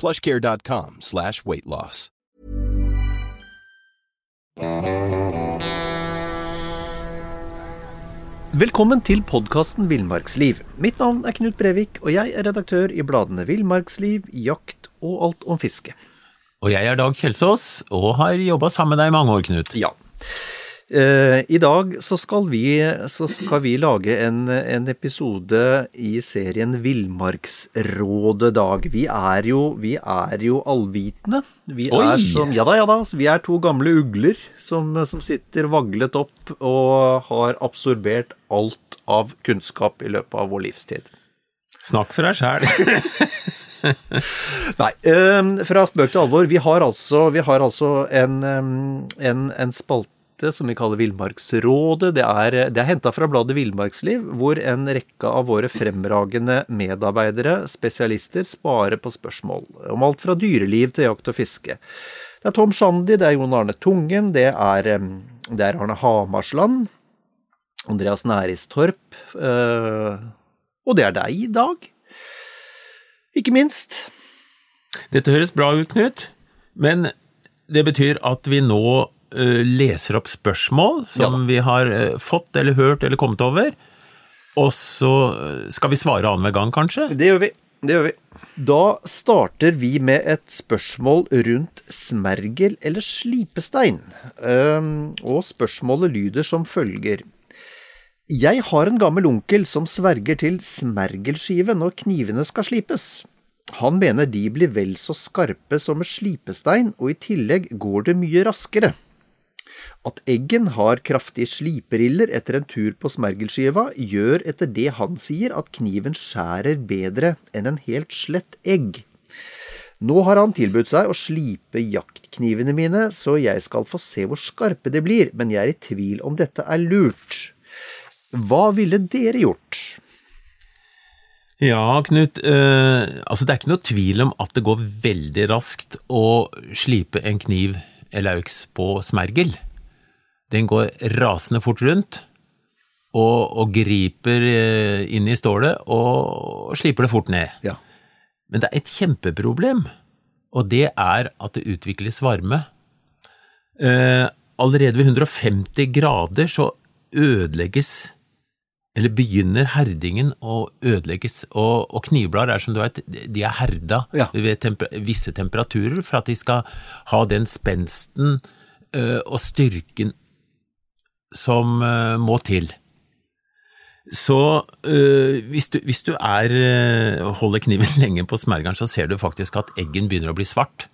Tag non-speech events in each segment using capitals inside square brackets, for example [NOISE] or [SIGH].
plushcare.com slash weightloss. Velkommen til podkasten Villmarksliv. Mitt navn er Knut Brevik, og jeg er redaktør i bladene Villmarksliv, Jakt og Alt om fiske. Og jeg er Dag Kjelsås, og har jobba sammen med deg i mange år, Knut. Ja. Eh, I dag så skal vi, så skal vi lage en, en episode i serien Villmarksrådet, Dag. Vi er jo, vi er jo allvitende. Vi Oi! er som Ja da, ja da. Vi er to gamle ugler som, som sitter vaglet opp og har absorbert alt av kunnskap i løpet av vår livstid. Snakk for deg sjæl. [LAUGHS] Nei, eh, fra spøk til alvor. Vi har altså, vi har altså en, en, en spalte som vi kaller Villmarksrådet. Det er, det er henta fra bladet Villmarksliv, hvor en rekke av våre fremragende medarbeidere, spesialister, sparer på spørsmål om alt fra dyreliv til jakt og fiske. Det er Tom Shandy, det er Jon Arne Tungen, det er, det er Arne Hamarsland, Andreas Næristorp, eh, og det er deg i dag. Ikke minst. Dette høres bra ut, Knut, men det betyr at vi nå leser opp spørsmål som Ja vi har eh, fått eller hørt eller kommet over, og så eh, skal vi svare annenhver gang, kanskje? Det gjør vi. Det gjør vi. Da starter vi med et spørsmål rundt smergel eller slipestein. Ehm, og spørsmålet lyder som følger. Jeg har en gammel onkel som sverger til smergelskive når knivene skal slipes. Han mener de blir vel så skarpe som med slipestein, og i tillegg går det mye raskere. At eggen har kraftige sliperiller etter en tur på smergelskiva, gjør etter det han sier at kniven skjærer bedre enn en helt slett egg. Nå har han tilbudt seg å slipe jaktknivene mine, så jeg skal få se hvor skarpe de blir, men jeg er i tvil om dette er lurt. Hva ville dere gjort? Ja, Knut. Eh, altså, det er ikke noe tvil om at det går veldig raskt å slipe en kniv eller på smergel. Den går rasende fort rundt og, og griper eh, inn i stålet og sliper det fort ned. Ja. Men det er et kjempeproblem, og det er at det utvikles varme. Eh, allerede ved 150 grader så ødelegges eller begynner herdingen å ødelegges, og, og knivblader er som du vet, de er herda Ja. ved temper visse temperaturer for at de skal ha den spensten ø, og styrken som ø, må til. Så ø, hvis, du, hvis du er, holder kniven [LAUGHS] lenge på smergeren, så ser du faktisk at eggen begynner å bli svart,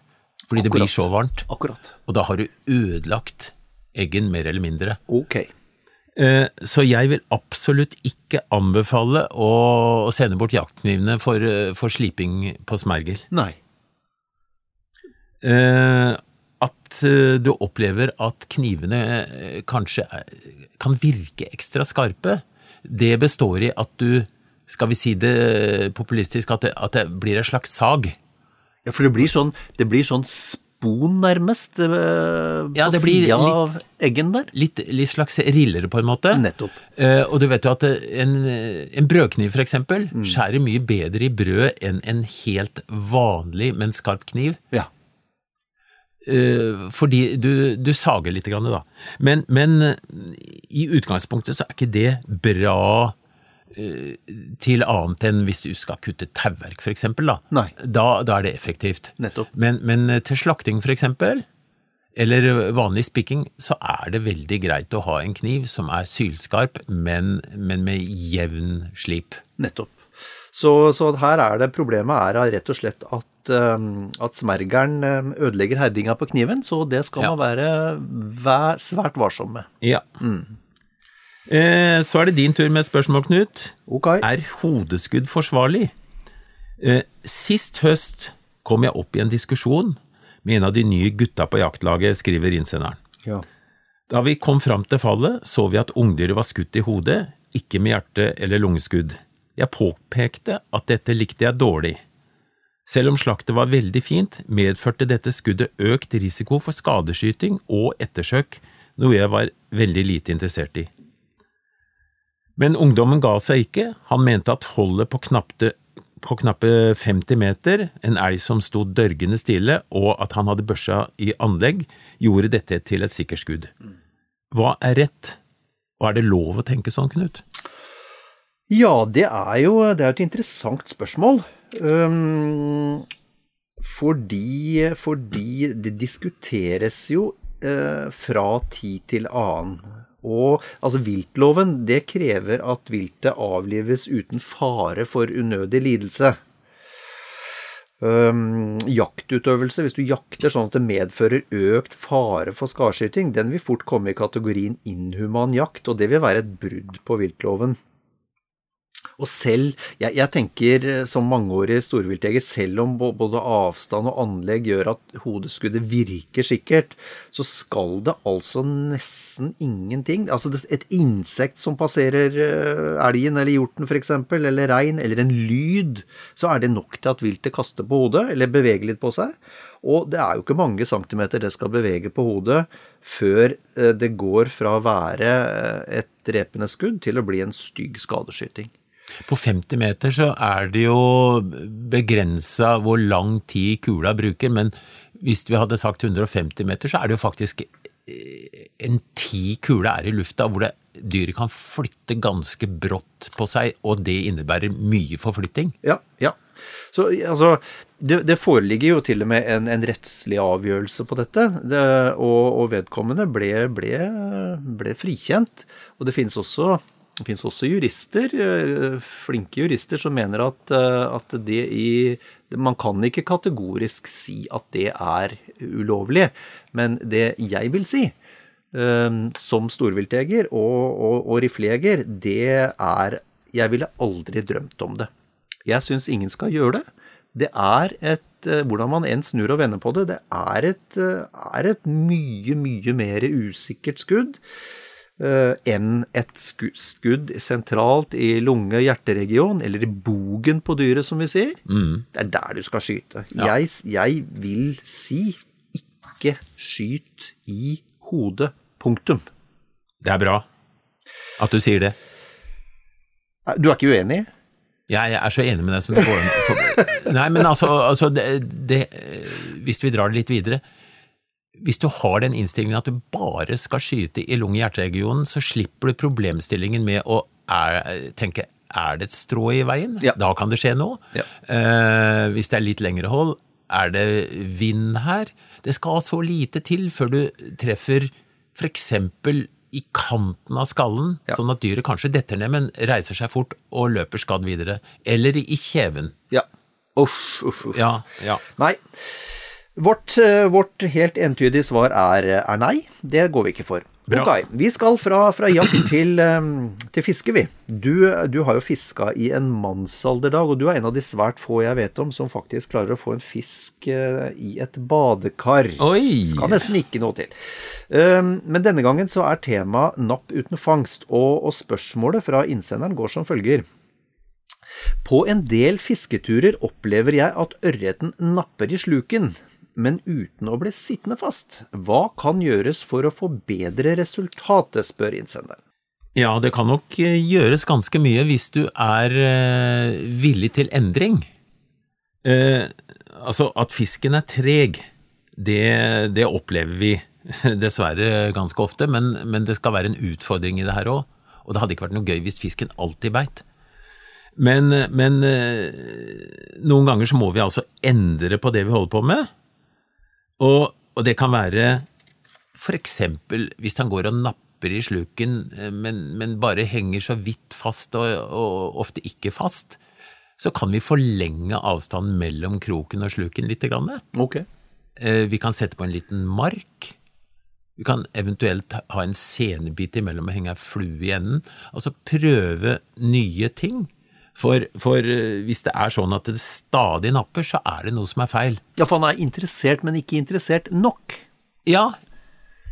fordi det blir så varmt, Akkurat. og da har du ødelagt eggen mer eller mindre. Ok. Eh, Så jeg vil absolutt ikke anbefale å sende bort jaktknivene for, eh, for sliping på smergel. Nei. Eh, At du opplever at knivene kanskje kan virke ekstra skarpe, det består i at du, skal vi si det populistisk, at det, at det blir en slags sag. Ja, for det blir sånn, det blir sånn spon nærmest på Ja, på det sida av eggen der. Litt, litt slags riller på en måte. Nettopp. Eh, og du vet jo at en, en brødkniv for eksempel skjærer mye bedre i brød enn en helt vanlig, men skarp kniv. Ja. Eh, fordi du, du sager litt, grann, da. Men, men eh, i utgangspunktet så er ikke det bra eh, til annet enn hvis du skal kutte tauverk, eksempel. Da. Nei. Da, da er det effektivt. Nettopp. Men, men eh, til slakting, eksempel, eller vanlig spikking, så er det veldig greit å ha en kniv som er sylskarp, men, men med jevn slip. Nettopp. Så, så her er det problemet er rett og slett at, um, at smergeren um, ødelegger herdinga på kniven, så det skal Ja. man være vær, svært varsom med. Ja. Eh, så er det din tur med spørsmål, Knut. Okay. Er hodeskudd forsvarlig? Eh, sist høst kom jeg opp i en diskusjon med en av de nye gutta på jaktlaget, skriver innsenderen. Ja. Da vi kom fram til fallet, så vi at ungdyret var skutt i hodet, ikke med hjerte- eller lungeskudd. Jeg påpekte at dette likte jeg dårlig. Selv om slaktet var veldig fint, medførte dette skuddet økt risiko for skadeskyting og ettersøk, noe jeg var veldig lite interessert i. Men ungdommen ga seg ikke, han mente at holdet på knappe, på knappe 50 meter, en elg som sto dørgende stille, og at han hadde børsa i anlegg, gjorde dette til et sikkert skudd. Hva er rett, og er det lov å tenke sånn, Knut? Ja, det er jo det er et interessant spørsmål. Um, fordi, fordi det diskuteres jo eh, fra tid til annen. Og altså viltloven det krever at viltet avlives uten fare for unødig lidelse. Um, jaktutøvelse, hvis du jakter sånn at det medfører økt fare for skarskyting, den vil fort komme i kategorien inhuman jakt, og det vil være et brudd på viltloven. Og selv, jeg, jeg tenker som mangeårig storviltjeger, selv om både avstand og anlegg gjør at hodeskuddet virker sikkert, så skal det altså nesten ingenting Altså et insekt som passerer eh, elgen eller hjorten f.eks., eller rein, eller en lyd, så er det nok til at viltet kaster på hodet, eller beveger litt på seg. Og det er jo ikke mange centimeter det skal bevege på hodet før eh, det går fra å være eh, et drepende skudd til å bli en stygg skadeskyting. På 50 meter så er det jo begrensa hvor lang tid kula bruker, men hvis vi hadde sagt 150 meter, så er det jo faktisk eh, en ti kule er i lufta, hvor det, dyret kan flytte ganske brått på seg, og det innebærer mye forflytting. Ja, ja. Så altså, det, det foreligger jo til og med en, en rettslig avgjørelse på dette, det, og, og vedkommende ble, ble, ble frikjent. Og det finnes også, det finnes også jurister, eh, flinke jurister, som mener at, eh, at det i Man kan ikke kategorisk si at det er ulovlig, men det jeg vil si, eh, som storviltjeger og, og, og riflejeger, det er Jeg ville aldri drømt om det. Jeg syns ingen skal gjøre det. Det er et Hvordan man enn snur og vender på det, det er et, er et mye, mye mer usikkert skudd enn et skudd sentralt i lunge-hjerteregion, eller i bogen på dyret, som vi sier. Det er der du skal skyte. Ja. Jeg, jeg vil si ikke skyt i hodet. Punktum. Det er bra at du sier det. Du er ikke uenig? Jeg er så enig med deg som det går an. [LAUGHS] Nei, men altså, altså det, det, hvis vi drar det litt videre Hvis du har den innstillingen at du bare skal skyte i lunge-hjerteregionen, så slipper du problemstillingen med å er, tenke er det et strå i veien? Ja. Da kan det skje noe. Ja. Eh, hvis det er litt lengre hold, er det vind her? Det skal så lite til før du treffer eksempel i kanten av skallen, Ja. sånn at dyret kanskje detter ned, men reiser seg fort og løper skadd videre. Eller i kjeven. Ja. Uff, uff, uff. Ja, ja. Nei. Vårt, eh, vårt helt entydige svar er, er nei. Det går vi ikke for. Bra. Ok, Vi skal fra, fra jakt til, eh, til fiske, vi. Du, du har jo fiska i en mannsalderdag, og du er en av de svært få jeg vet om som faktisk klarer å få en fisk eh, i et badekar. Oi! Skal nesten ikke noe til. Um, Men denne gangen så er temaet napp uten fangst, og, og spørsmålet fra innsenderen går som følger. På en del fisketurer opplever jeg at ørreten napper i sluken, men uten å bli sittende fast. Hva kan gjøres for å få bedre resultatet, spør innsenderen. Ja, det kan nok eh, gjøres ganske mye hvis du er eh, villig til endring. Eh, altså, at fisken er treg, det, det opplever vi [LAUGHS] dessverre ganske ofte, men, men det skal være en utfordring i det her òg. Og det hadde ikke vært noe gøy hvis fisken alltid beit. Men, men eh, noen ganger så må vi altså endre på det vi holder på med. Og, og det kan være For eksempel hvis han går og napper i sluken, eh, men, men bare henger så vidt fast og, og ofte ikke fast, så kan vi forlenge avstanden mellom kroken og sluken litt. Grann. Ok. Eh, Vi kan sette på en liten mark. Vi kan eventuelt ha en senebit imellom og henge ei flue i enden. Altså prøve nye ting. For, for eh, hvis det er sånn at det stadig napper, så er det noe som er feil. Ja, for han er interessert, men ikke interessert nok. Ja,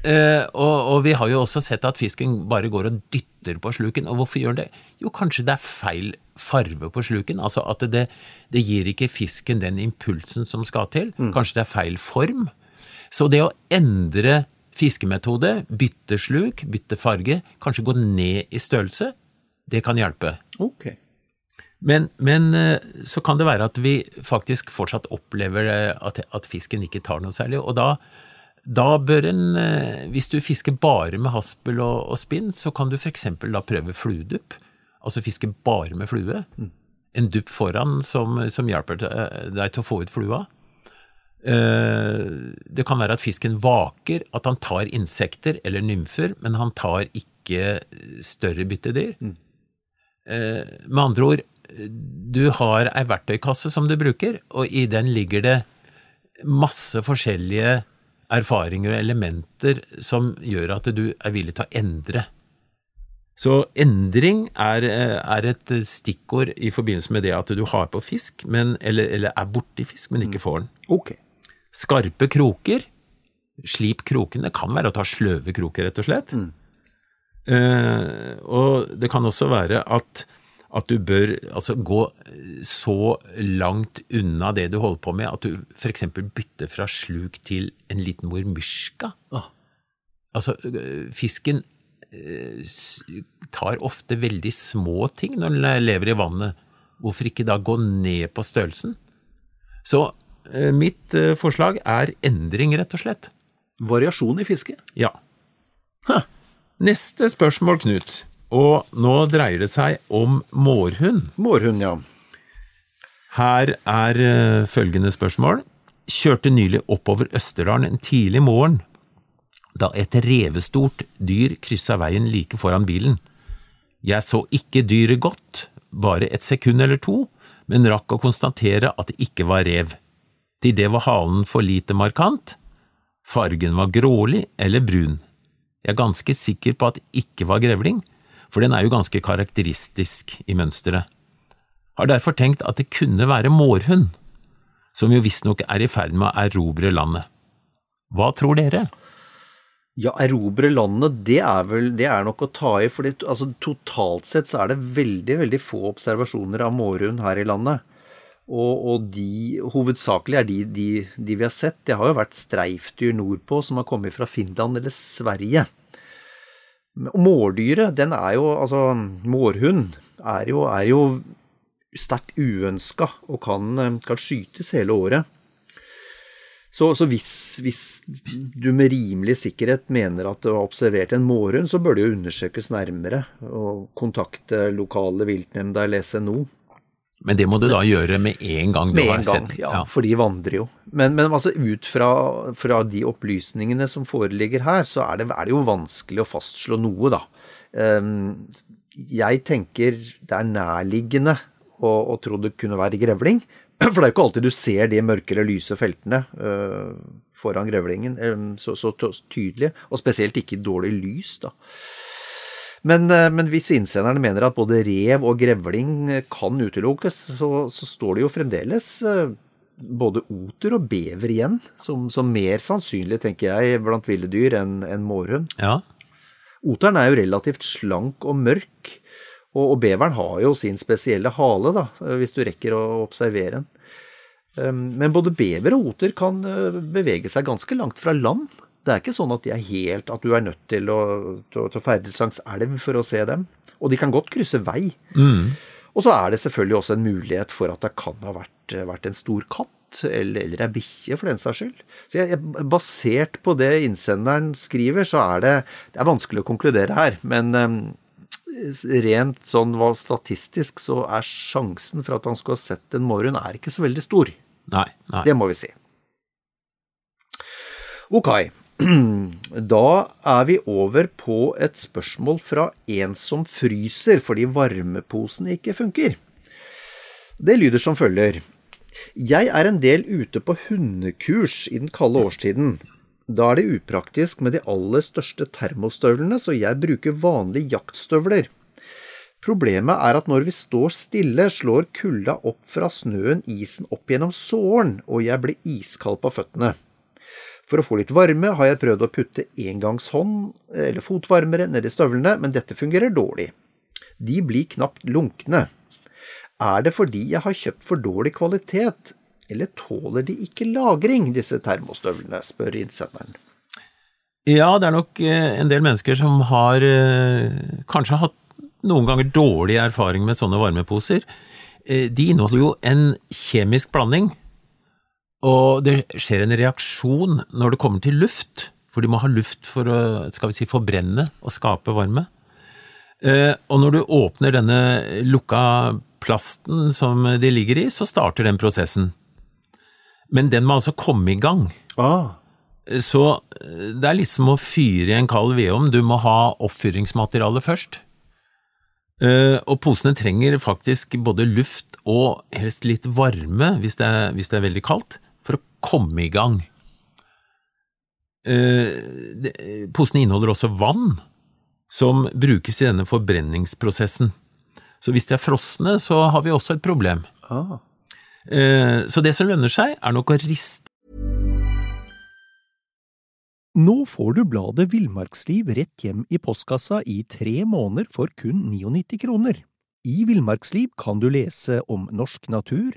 eh, og, og vi har jo også sett at fisken bare går og dytter på sluken. Og hvorfor gjør den det? Jo, kanskje det er feil farve på sluken. Altså at det, det gir ikke fisken den impulsen som skal til. Kanskje det er feil form. Så det å endre fiskemetode, bytte sluk, bytte farge, kanskje gå ned i størrelse, det kan hjelpe. Ok. Men, men eh, så kan det være at vi faktisk fortsatt opplever eh, at, at fisken ikke tar noe særlig, og da, da bør en, eh, hvis du fisker bare med haspel og, og spinn, så kan du f.eks. da prøve fluedupp, altså fiske bare med flue. En dupp foran som, som hjelper deg til å få ut flua. Det kan være at fisken vaker, at han tar insekter eller nymfer, men han tar ikke større byttedyr. Mm. Med andre ord, du har ei verktøykasse som du bruker, og i den ligger det masse forskjellige erfaringer og elementer som gjør at du er villig til å endre. Så endring er, er et stikkord i forbindelse med det at du har på fisk, men, eller, eller er borti fisk, men ikke får den. Okay. Skarpe kroker, slip krokene, kan være å ta sløve kroker, rett og slett. Eh, og det kan også være at, at du bør altså, gå så langt unna det du holder på med, at du f.eks. bytter fra sluk til en liten mormyrska. Ah. Altså, øh, fisken øh, tar ofte veldig små ting når den lever i vannet. Hvorfor ikke da gå ned på størrelsen? Så øh, mitt forslag er endring, rett og slett. Variasjon i fisket? Ja. Hæ. Neste spørsmål, Knut. Og nå dreier det seg om mårhund. Mårhund, ja. Her er eh, følgende spørsmål. Kjørte nylig oppover Østerdalen en tidlig morgen da et revestort dyr kryssa veien like foran bilen. Jeg så ikke dyret godt, bare et sekund eller to, men rakk å konstatere at det ikke var rev. Til det var halen for lite markant, fargen var grålig eller brun. Jeg er ganske sikker på at det ikke var grevling, for den er jo ganske karakteristisk i mønsteret har derfor tenkt at det kunne være mårhund, som jo visstnok er i ferd med å erobre landet. Hva tror dere? Ja, erobre landet, det er vel det er nok å ta i. For altså, totalt sett så er det veldig, veldig få observasjoner av mårhund her i landet. Og, og de, hovedsakelig er de, de, de vi har sett, det har jo vært streifdyr nordpå som har kommet fra Finland eller Sverige. Mårdyret, den er jo Altså, mårhund er jo, jo sterkt uønska og kan, kan skytes hele året. Så, så hvis, hvis, du med rimelig sikkerhet mener at du har observert en mårhund, så bør det jo undersøkes nærmere og kontakte lokale viltnemnda eller SNO. Men det må du da gjøre med en gang du Med har en gang, sett ja, for de vandrer jo. Men, men altså ut fra, fra, de opplysningene som foreligger her, så er det, er det jo vanskelig å fastslå noe, da. Um, jeg tenker det er nærliggende å, å tro det kunne være grevling. [CLEARS THROAT] For det er jo ikke alltid du ser de mørke eller lyse feltene uh, foran grevlingen um, så, så, tydelig, og spesielt ikke i dårlig lys, da. Men, uh, men hvis innsenderne mener at både rev og grevling kan utelukkes, så, så står det jo fremdeles uh, både oter og bever igjen, som, som, mer sannsynlig, tenker jeg, blant ville dyr enn en mårhund. Ja. Oteren er jo relativt slank og mørk, og, og, beveren har jo sin spesielle hale, da, hvis du rekker å observere den. Um, men både bever og oter kan bevege seg ganske langt fra land. Det er ikke sånn at de er helt at du er nødt til å, til, til å ferdes langs elv for å se dem. Og de kan godt krysse vei. Mm. Og så er det selvfølgelig også en mulighet for at det kan ha vært, vært en stor katt, eller, eller ei bikkje, for den saks skyld. Så jeg, basert på det innsenderen skriver, så er det, det er vanskelig å konkludere her. Men um, rent sånn statistisk så er sjansen for at han skulle ha sett en morgen, er ikke så veldig stor. Nei, nei. Det må vi si. Ok. [CLEARS THROAT] Da er vi over på et spørsmål fra en som fryser fordi varmeposen ikke funker. Det lyder som følger. Jeg er en del ute på hundekurs i den kalde årstiden. Da er det upraktisk med de aller største termostøvlene, så jeg bruker vanlige jaktstøvler. Problemet er at når vi står stille, slår kulda opp fra snøen isen opp gjennom såren, og jeg blir iskald på føttene. For å få litt varme har jeg prøvd å putte engangshånd eller fotvarmere nedi støvlene, men dette fungerer dårlig. De blir knapt lunkne. Er det fordi jeg har kjøpt for dårlig kvalitet, eller tåler de ikke lagring, disse termostøvlene, spør innsenderen. Ja, det er nok eh, en del mennesker som har eh, kanskje hatt noen ganger dårlig erfaring med sånne varmeposer. Eh, de inneholder jo en kjemisk blanding, og det skjer en reaksjon når det kommer til luft, for de må ha luft for å skal vi si, forbrenne og skape varme. Og når du åpner denne lukka plasten som de ligger i, så starter den prosessen. Men den må altså komme i gang. Ah. Så det er litt som å fyre i en kald vedovn, du må ha oppfyringsmateriale først. Og posene trenger faktisk både luft og helst litt varme, hvis det er, hvis det er veldig kaldt, for å komme i gang. Posene inneholder også vann, som brukes i denne forbrenningsprosessen. Så hvis de er frosne, så har vi også et problem. Ah. Så det som lønner seg, er nok å riste Nå får du bladet Villmarksliv rett hjem i postkassa i tre måneder for kun 99 kroner. I Villmarksliv kan du lese om norsk natur,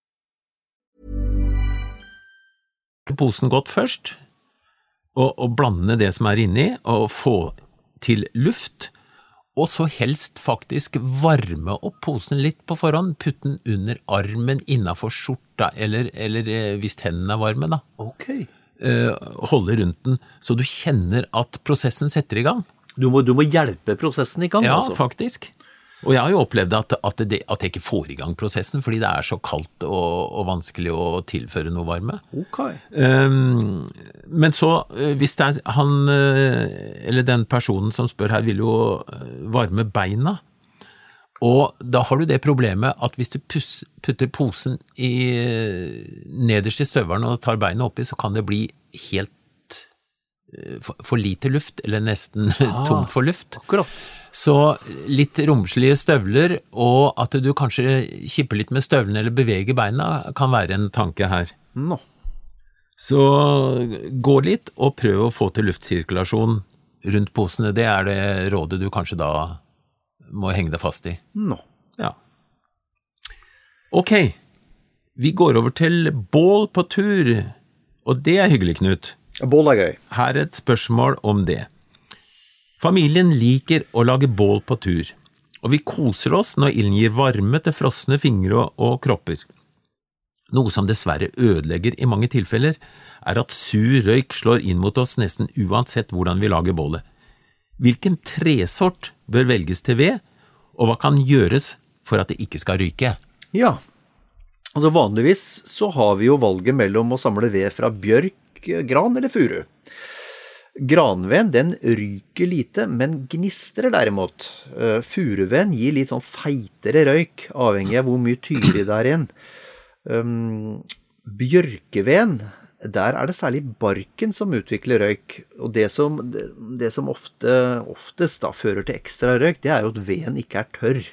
Posen godt først, og, og blande det som er inni, og få til luft. Og så helst faktisk varme opp posen litt på forhånd. Putte den under armen, innafor skjorta, eller, eller eh, hvis hendene er varme, da. Ok. Eh, holde rundt den, så du kjenner at prosessen setter i gang. Du må, du må hjelpe prosessen i gang, Ja, altså. faktisk. Og jeg har jo opplevd at, at, det, at jeg ikke får i gang prosessen, fordi det er så kaldt og, og vanskelig å tilføre noe varme. Ok. Um, men så, eh, hvis det er han, eh, eller den personen som spør her, vil jo eh, varme beina. Og da har du det problemet at hvis du putter posen i, nederst i støvelen og tar beina oppi, så kan det bli helt for, for lite luft, eller nesten [LAUGHS] tomt for luft. Akkurat. Så litt romslige støvler, og at du kanskje kipper litt med støvlene eller beveger beina, kan være en tanke her. Nå. Så gå litt, og prøv å få til luftsirkulasjon rundt posene. Det er det rådet du kanskje da må henge deg fast i. Nå. Ja. Ok, vi går over til bål på tur, og det er hyggelig, Knut. Bål er gøy. Her er et spørsmål om det. Familien liker å lage bål på tur, og vi koser oss når ilden gir varme til frosne fingre og kropper. Noe som dessverre ødelegger i mange tilfeller, er at sur røyk slår inn mot oss nesten uansett hvordan vi lager bålet. Hvilken tresort bør velges til ved, og hva kan gjøres for at det ikke skal ryke? Ja. Altså Vanligvis så har vi jo valget mellom å samle ved fra bjørk, gran eller furu. Granveden den ryker lite, men gnistrer derimot. Uh, Furuveden gir litt sånn feitere røyk, avhengig av hvor mye tydelig det er igjen. Um, Bjørkeveden, der er det særlig barken som utvikler røyk. Og det som, det som ofte, oftest da fører til ekstra røyk, det er jo at veden ikke er tørr.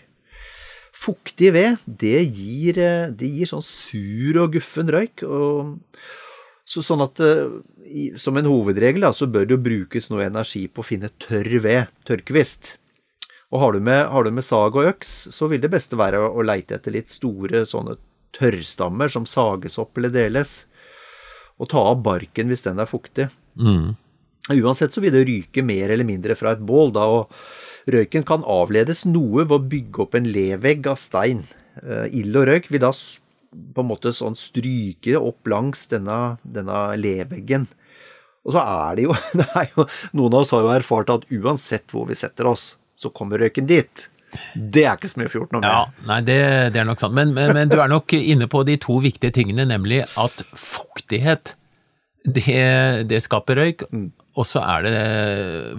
Fuktig ved, det gir, eh, det gir sånn sur og guffen røyk. Og, så sånn at eh, som en hovedregel da, så bør det jo brukes noe energi på å finne tørr ved, tørrkvist. Og har du, med, har du med sag og øks, så vil det beste være å, å leite etter litt store sånne tørrstammer som sages opp eller deles. Og ta av barken hvis den er fuktig. Mm. Uansett så vil det ryke mer eller mindre fra et bål, da, og røyken kan avledes noe ved å bygge opp en levegg av stein. Eh, ild og røyk vil da på en måte sånn stryke opp langs denne, denne leveggen. Og så er det jo, [LAUGHS] det er jo Noen av oss har jo erfart at uansett hvor vi setter oss, så kommer røyken dit. Det er ikke så få noe mer. Ja, nei, det, det er nok sant. Men, men, men, du er nok inne på de to viktige tingene, nemlig at fuktighet, det, det skaper røyk. Mm. Og så er det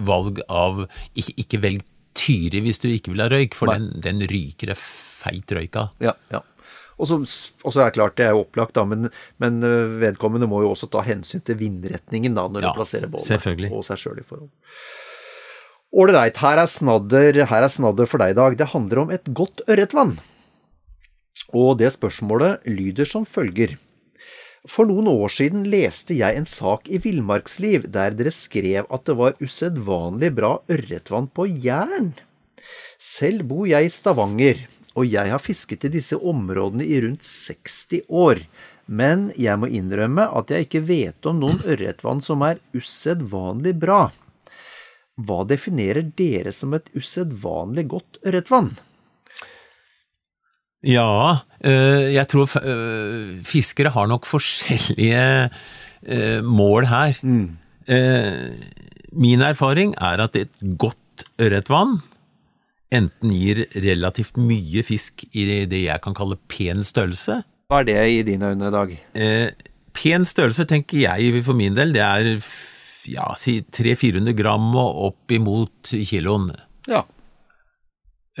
valg av Ikke, ikke velg Tyri hvis du ikke vil ha røyk, for den, den, ryker det feit røyk av. Ja, ja. Og så, og så er det klart, det er jo opplagt, da, men, men øh, vedkommende må jo også ta hensyn til vindretningen da, når Ja, du plasserer bålet, og seg sjøl i forhold. Ålreit, her, er snadder- her er snadder for deg i dag. Det handler om et godt ørretvann. Og det spørsmålet lyder som følger. For noen år siden leste jeg en sak i Villmarksliv der dere skrev at det var usedvanlig bra ørretvann på Jæren. Selv bor jeg i Stavanger, og jeg har fisket i disse områdene i rundt 60 år. Men jeg må innrømme at jeg ikke vet om noen ørretvann som er usedvanlig bra. Hva definerer dere som et usedvanlig godt ørretvann? Ja, øh, jeg tror øh, fiskere har nok forskjellige øh, mål her. Mm. Min erfaring er at et godt ørretvann enten gir relativt mye fisk i det jeg kan kalle pen størrelse. Hva er det i dine øyne dag? Eh, pen størrelse tenker jeg for min del, det er ja, si 300-400 gram og opp imot kiloen. Ja.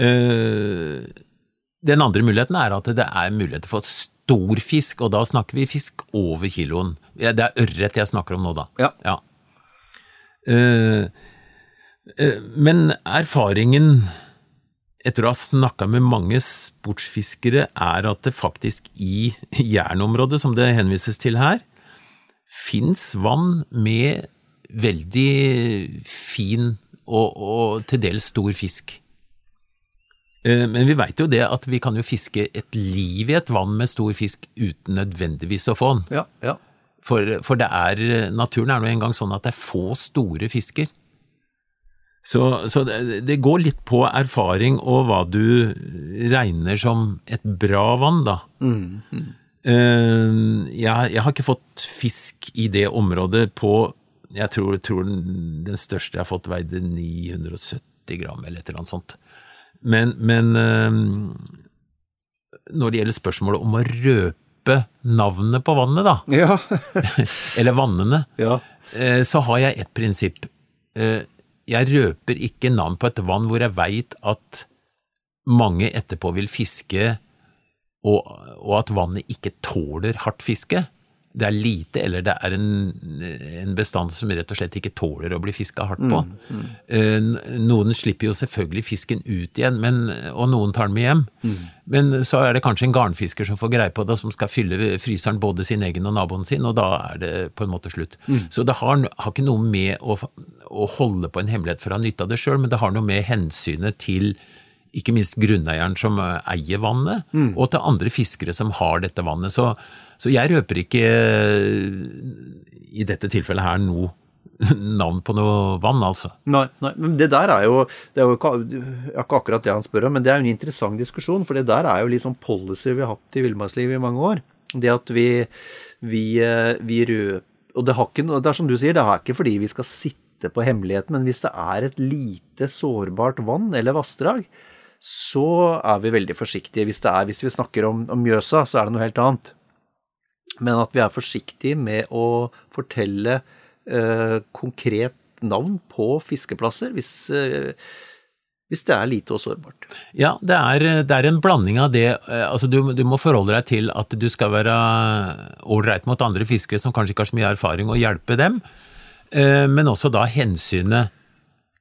Eh, den andre muligheten er at det er muligheter for stor fisk, og da snakker vi fisk over kiloen. Det er ørret jeg snakker om nå, da. Ja. Eh, eh, men erfaringen etter å ha snakka med mange sportsfiskere, er at det faktisk i jernområdet, som det henvises til her, fins vann med veldig fin og, og til dels stor fisk. Eh, Men vi veit jo det at vi kan jo fiske et liv i et vann med stor fisk uten nødvendigvis å få den. Ja, ja. For, for det er, naturen er nå engang sånn at det er få store fisker. Så, så det, det går litt på erfaring og hva du regner som et bra vann, da. Eh, jeg, jeg har ikke fått fisk i det området på Jeg tror, tror den, den største jeg har fått, veide 970 gram, eller et eller annet sånt. Men, men uh, når det gjelder spørsmålet om å røpe navnet på vannet, da, Ja. [LAUGHS] eller vannene, ja. uh, så har jeg et prinsipp. Eh, Jeg røper ikke navn på et vann hvor jeg veit at mange etterpå vil fiske, og, og at vannet ikke tåler hardt fiske. Det er lite, eller det er en, en bestand som rett og slett ikke tåler å bli fiska hardt på. Eh, Noen slipper jo selvfølgelig fisken ut igjen, men, og noen tar den med hjem. Men så er det kanskje en garnfisker som får greie på det, som skal fylle fryseren både sin egen og naboen sin, og da er det på en måte slutt. Så det har, har ikke noe med å, å holde på en hemmelighet for å ha nytte av det sjøl, men det har noe med hensynet til ikke minst grunneieren som eier vannet, og til andre fiskere som har dette vannet. Så, så jeg røper ikke eh, i dette tilfellet her noe [LAUGHS] navn på noe vann, altså. Nei, nei, men det der er jo, det er jo ikke, ikke akkurat det han spør om, men det er jo en interessant diskusjon, for det der er jo litt sånn policy vi har hatt i villmarkslivet i mange år. Det at vi, vi, eh, vi røper Og det, ikke, det er som du sier, det er ikke fordi vi skal sitte på hemmeligheten, men hvis det er et lite sårbart vann eller vassdrag, så er vi veldig forsiktige. Hvis, er, hvis vi snakker om, om Mjøsa, så er det noe helt annet. Men at vi er forsiktige med å fortelle eh, konkret navn på fiskeplasser hvis, eh, hvis det er lite og sårbart. Ja, det er, det er en blanding av det eh, Altså, du, du må forholde deg til at du skal være ålreit mot andre fiskere som kanskje ikke har så mye erfaring, og hjelpe dem, eh, men også da hensynet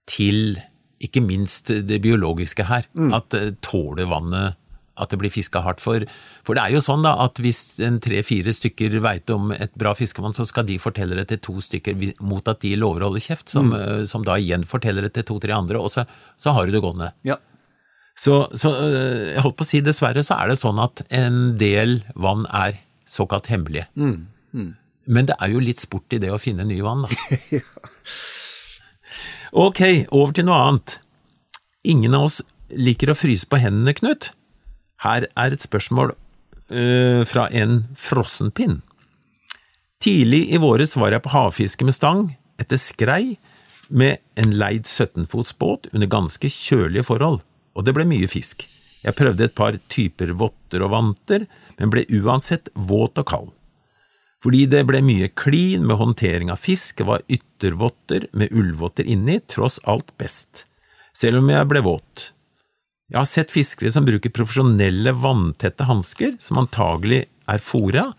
til ikke minst det biologiske her. At eh, tåler vannet at det blir fiska hardt. For, for, det er jo sånn da, at hvis tre-fire stykker veit om et bra fiskevann, så skal de fortelle det til to stykker mot at de lover å holde kjeft, som, mm. som da igjen forteller det til to-tre andre, og så, så, har du det gående. Ja. Så, så, jeg holdt på å si dessverre så er det sånn at en del vann er såkalt hemmelige. Mm. Mm. Men det er jo litt sport i det å finne nye vann, da. ja. [LAUGHS] Ok, over til noe annet. Ingen av oss liker å fryse på hendene, Knut. Her er et spørsmål uh, fra en frossenpinn. Tidlig i våres var jeg på havfiske med stang etter skrei med en leid 17-fots båt under ganske kjølige forhold, og det ble mye fisk. Jeg prøvde et par typer votter og vanter, men ble uansett våt og kald. Fordi det ble mye klin med håndtering av fisk, var yttervotter med ullvotter inni tross alt best, selv om jeg ble våt. Jeg har sett fiskere som bruker profesjonelle vanntette hansker, som antagelig er fora,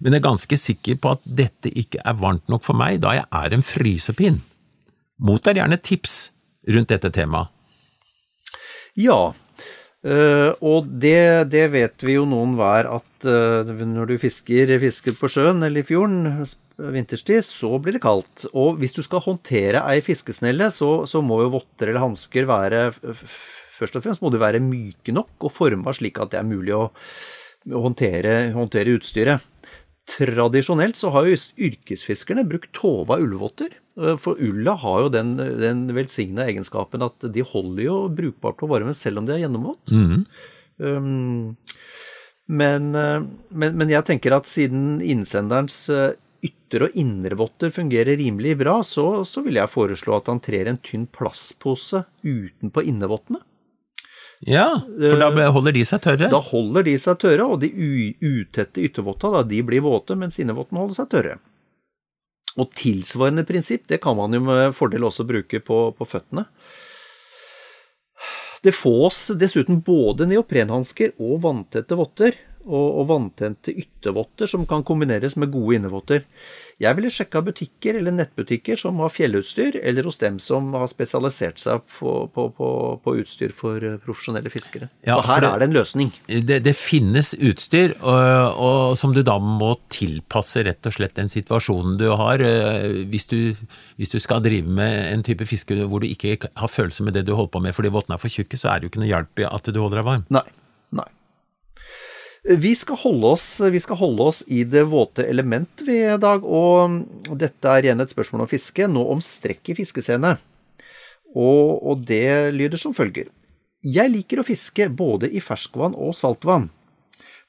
men er ganske sikker på at dette ikke er varmt nok for meg, da jeg er en frysepinn. Mottar gjerne tips rundt dette temaet. Ja, Uh, og det, det, vet vi jo noen hver at uh, når du fisker, fisker, på sjøen eller i fjorden vinterstid, så blir det kaldt. Og hvis du skal håndtere ei fiskesnelle, så, så må jo votter eller hansker være Først og fremst må de være myke nok og forma slik at det er mulig å, håndtere, håndtere utstyret. Tradisjonelt så har jo yrkesfiskerne brukt tova ullvotter. Eh, for ulla har jo den, den velsigna egenskapen at de holder jo brukbart på varmen selv om de er gjennomvått. Mm. Um, men, eh, men, men, jeg tenker at siden innsenderens eh, ytter- og indrevotter fungerer rimelig bra, så, så vil jeg foreslå at han trer en tynn plastpose utenpå innevottene. Ja, for da holder de seg tørre? Da holder de seg tørre, og de utette yttervotta de blir våte, mens innevottene holder seg tørre. Og tilsvarende prinsipp det kan man jo med fordel også bruke på, på føttene. Det fås dessuten både neoprenhansker og vanntette votter og, og vanntente yttervotter som kan kombineres med gode innevotter. Jeg ville sjekka butikker eller nettbutikker som har fjellutstyr, eller hos dem som har spesialisert seg på, på, på, på utstyr for eh, profesjonelle fiskere. Ja, og her det, er det en løsning. Det, det finnes utstyr, og, og, som du da må tilpasse rett og slett den situasjonen du har. Eh, hvis du, hvis du skal drive med en type fiske hvor du ikke har følelse med det du holder på med fordi vottene er for tjukke, så er det jo ikke noe hjelp i at du holder deg varm. Nei. Vi skal, oss, vi skal holde oss, i det våte element vi i dag, og dette er igjen et spørsmål om fiske, nå om strekk i fiskescene. Og, og det lyder som følger. Jeg liker å fiske både i ferskvann og saltvann.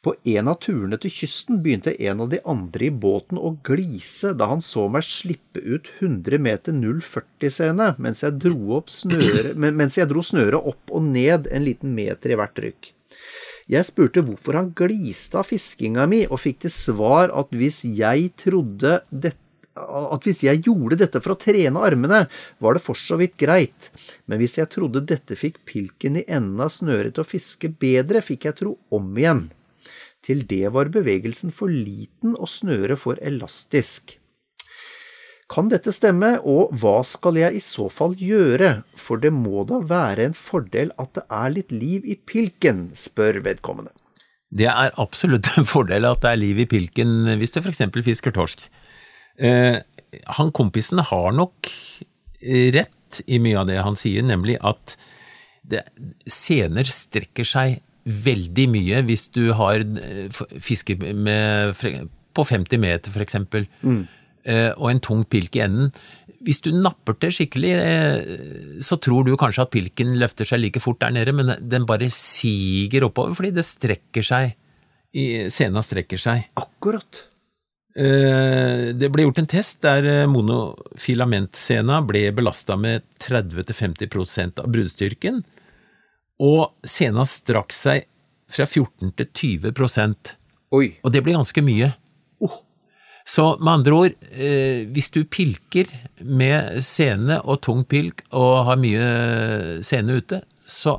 På en av turene til kysten begynte en av de andre i båten å glise da han så meg slippe ut 100 meter 040-scene mens, mens jeg dro snøret opp og ned en liten meter i hvert rykk. Jeg spurte hvorfor han gliste av fiskinga mi, og fikk til svar at hvis jeg trodde dette at hvis jeg gjorde dette for å trene armene, var det for så vidt greit, men hvis jeg trodde dette fikk pilken i enden av snøret til å fiske bedre, fikk jeg tro om igjen. Til det var bevegelsen for liten og snøret for elastisk. Kan dette stemme, og hva skal jeg i så fall gjøre, for det må da være en fordel at det er litt liv i pilken, spør vedkommende. Det er absolutt en fordel at det er liv i pilken hvis du f.eks. fisker torsk. Eh, han kompisen har nok rett i mye av det han sier, nemlig at det, scener strekker seg veldig mye hvis du har eh, fiske med, på 50 meter, f.eks. Mm. Eh, og en tung pilk i enden. Hvis du napper til skikkelig, eh, så tror du kanskje at pilken løfter seg like fort der nede, men den bare siger oppover fordi det strekker seg. Sena strekker seg. Akkurat. Eh, det ble gjort en test der monofilamentsena ble belasta med 30-50% av bruddstyrken, og sena strakk seg fra 14 til 20% Oi. Og det blir ganske mye. Så med andre ord, eh, hvis du pilker med sene og tung pilk og har mye sene ute, så,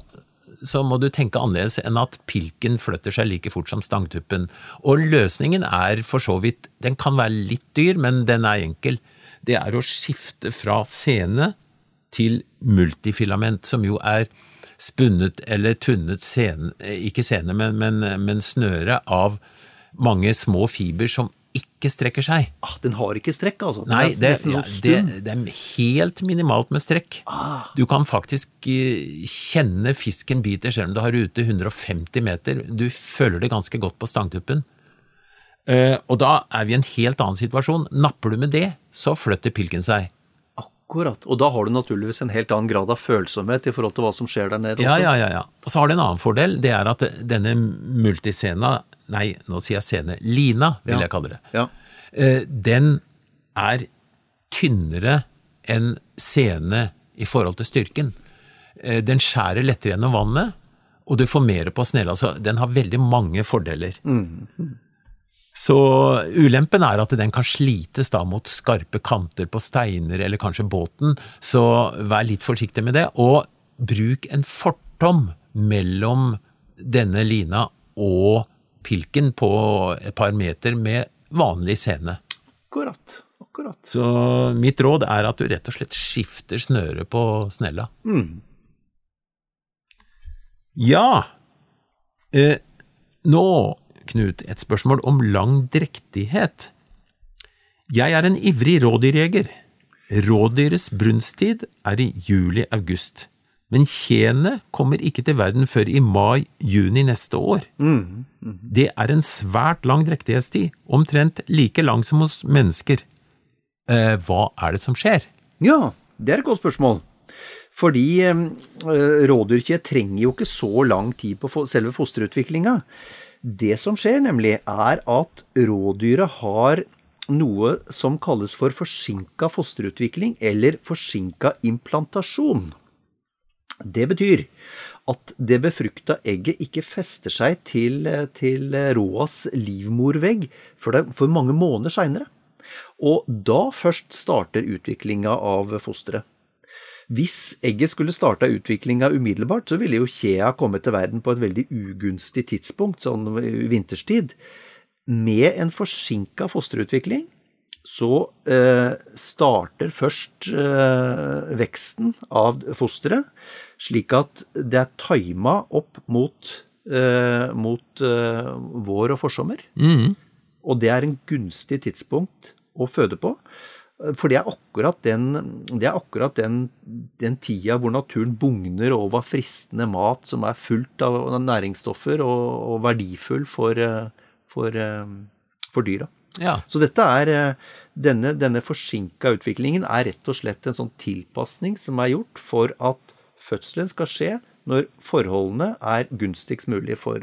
så, må du tenke annerledes enn at pilken flytter seg like fort som stangtuppen. Og løsningen er for så vidt Den kan være litt dyr, men den er enkel. Det er å skifte fra sene til multifilament, som jo er spunnet eller tunnet sene, ikke sene, men, men, men snøre av mange små fiber som ikke strekker seg. Ah, den har ikke strekk, altså? Nei, det, sånn det, det er helt minimalt med strekk. Ah. Du kan faktisk eh, kjenne fisken biter selv om du har rute 150 meter. Du føler det ganske godt på stangtuppen. Eh, og da er vi i en helt annen situasjon. Napper du med det, så flytter pilken seg. Akkurat. Og da har du naturligvis en helt annen grad av følsomhet i forhold til hva som skjer der nede Ja, også. ja, ja, ja. Og så har det en annen fordel, det er at denne multiscena, nei, nå sier jeg scene, lina vil Ja. jeg kalle det, Ja. eh, den er tynnere enn sene i forhold til styrken. Eh, Den skjærer lettere gjennom vannet, og du får mer på snella, så den har veldig mange fordeler. Så ulempen er at den kan slites da mot skarpe kanter på steiner eller kanskje båten, så vær litt forsiktig med det, og bruk en fortom mellom denne lina og pilken på et par meter med vanlig sene. Akkurat. Akkurat. Så mitt råd er at du rett og slett skifter snøret på snella. Ja, eh, nå, Knut, et spørsmål om lang drektighet. Jeg er en ivrig rådyrjeger. Rådyrets brunsttid er i juli-august, men kjenet kommer ikke til verden før i mai-juni neste år. Det er en svært lang drektighetstid, omtrent like lang som hos mennesker. Eh, hva er det som skjer? Ja, det er et godt spørsmål. Fordi eh, rådyrkje trenger jo ikke så lang tid på selve fosterutviklinga. Det som skjer nemlig, er at rådyret har noe som kalles for forsinka fosterutvikling, eller forsinka implantasjon. Det betyr at det befrukta egget ikke fester seg til, til råas livmorvegg for, det, for mange måneder seinere. Og da først starter utviklinga av fosteret. Hvis egget skulle starta utviklinga umiddelbart, så ville jo kjea kommet til verden på et veldig ugunstig tidspunkt, sånn vinterstid. Med en forsinka fosterutvikling så eh, starter først eh, veksten av fosteret, slik at det er tima opp mot, eh, mot eh, vår og forsommer. Og det er en gunstig tidspunkt å føde på. For det er akkurat den, det er akkurat den, den tida hvor naturen bugner over fristende mat som er fullt av næringsstoffer og, og verdifull for, for, for dyra. Ja, Så dette er, denne, denne forsinka utviklingen er rett og slett en sånn tilpasning som er gjort for at fødselen skal skje når forholdene er gunstigst mulig for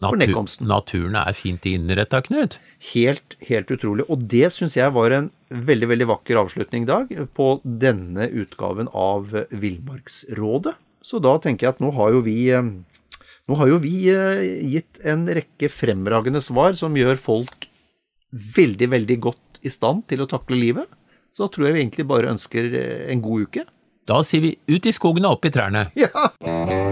For natur, nedkomsten. naturen er fint innretta, Knut. Helt, helt utrolig. Og det syns jeg var en veldig, veldig vakker avslutning, Dag, på denne utgaven av Villmarksrådet. Så da tenker jeg at nå har jo vi eh, nå har jo vi eh, gitt en rekke fremragende svar som gjør folk veldig, veldig godt i stand til å takle livet. Så da tror jeg vi egentlig bare ønsker eh, en god uke. Da sier vi ut i skogen og opp i trærne. Ja! [LAUGHS]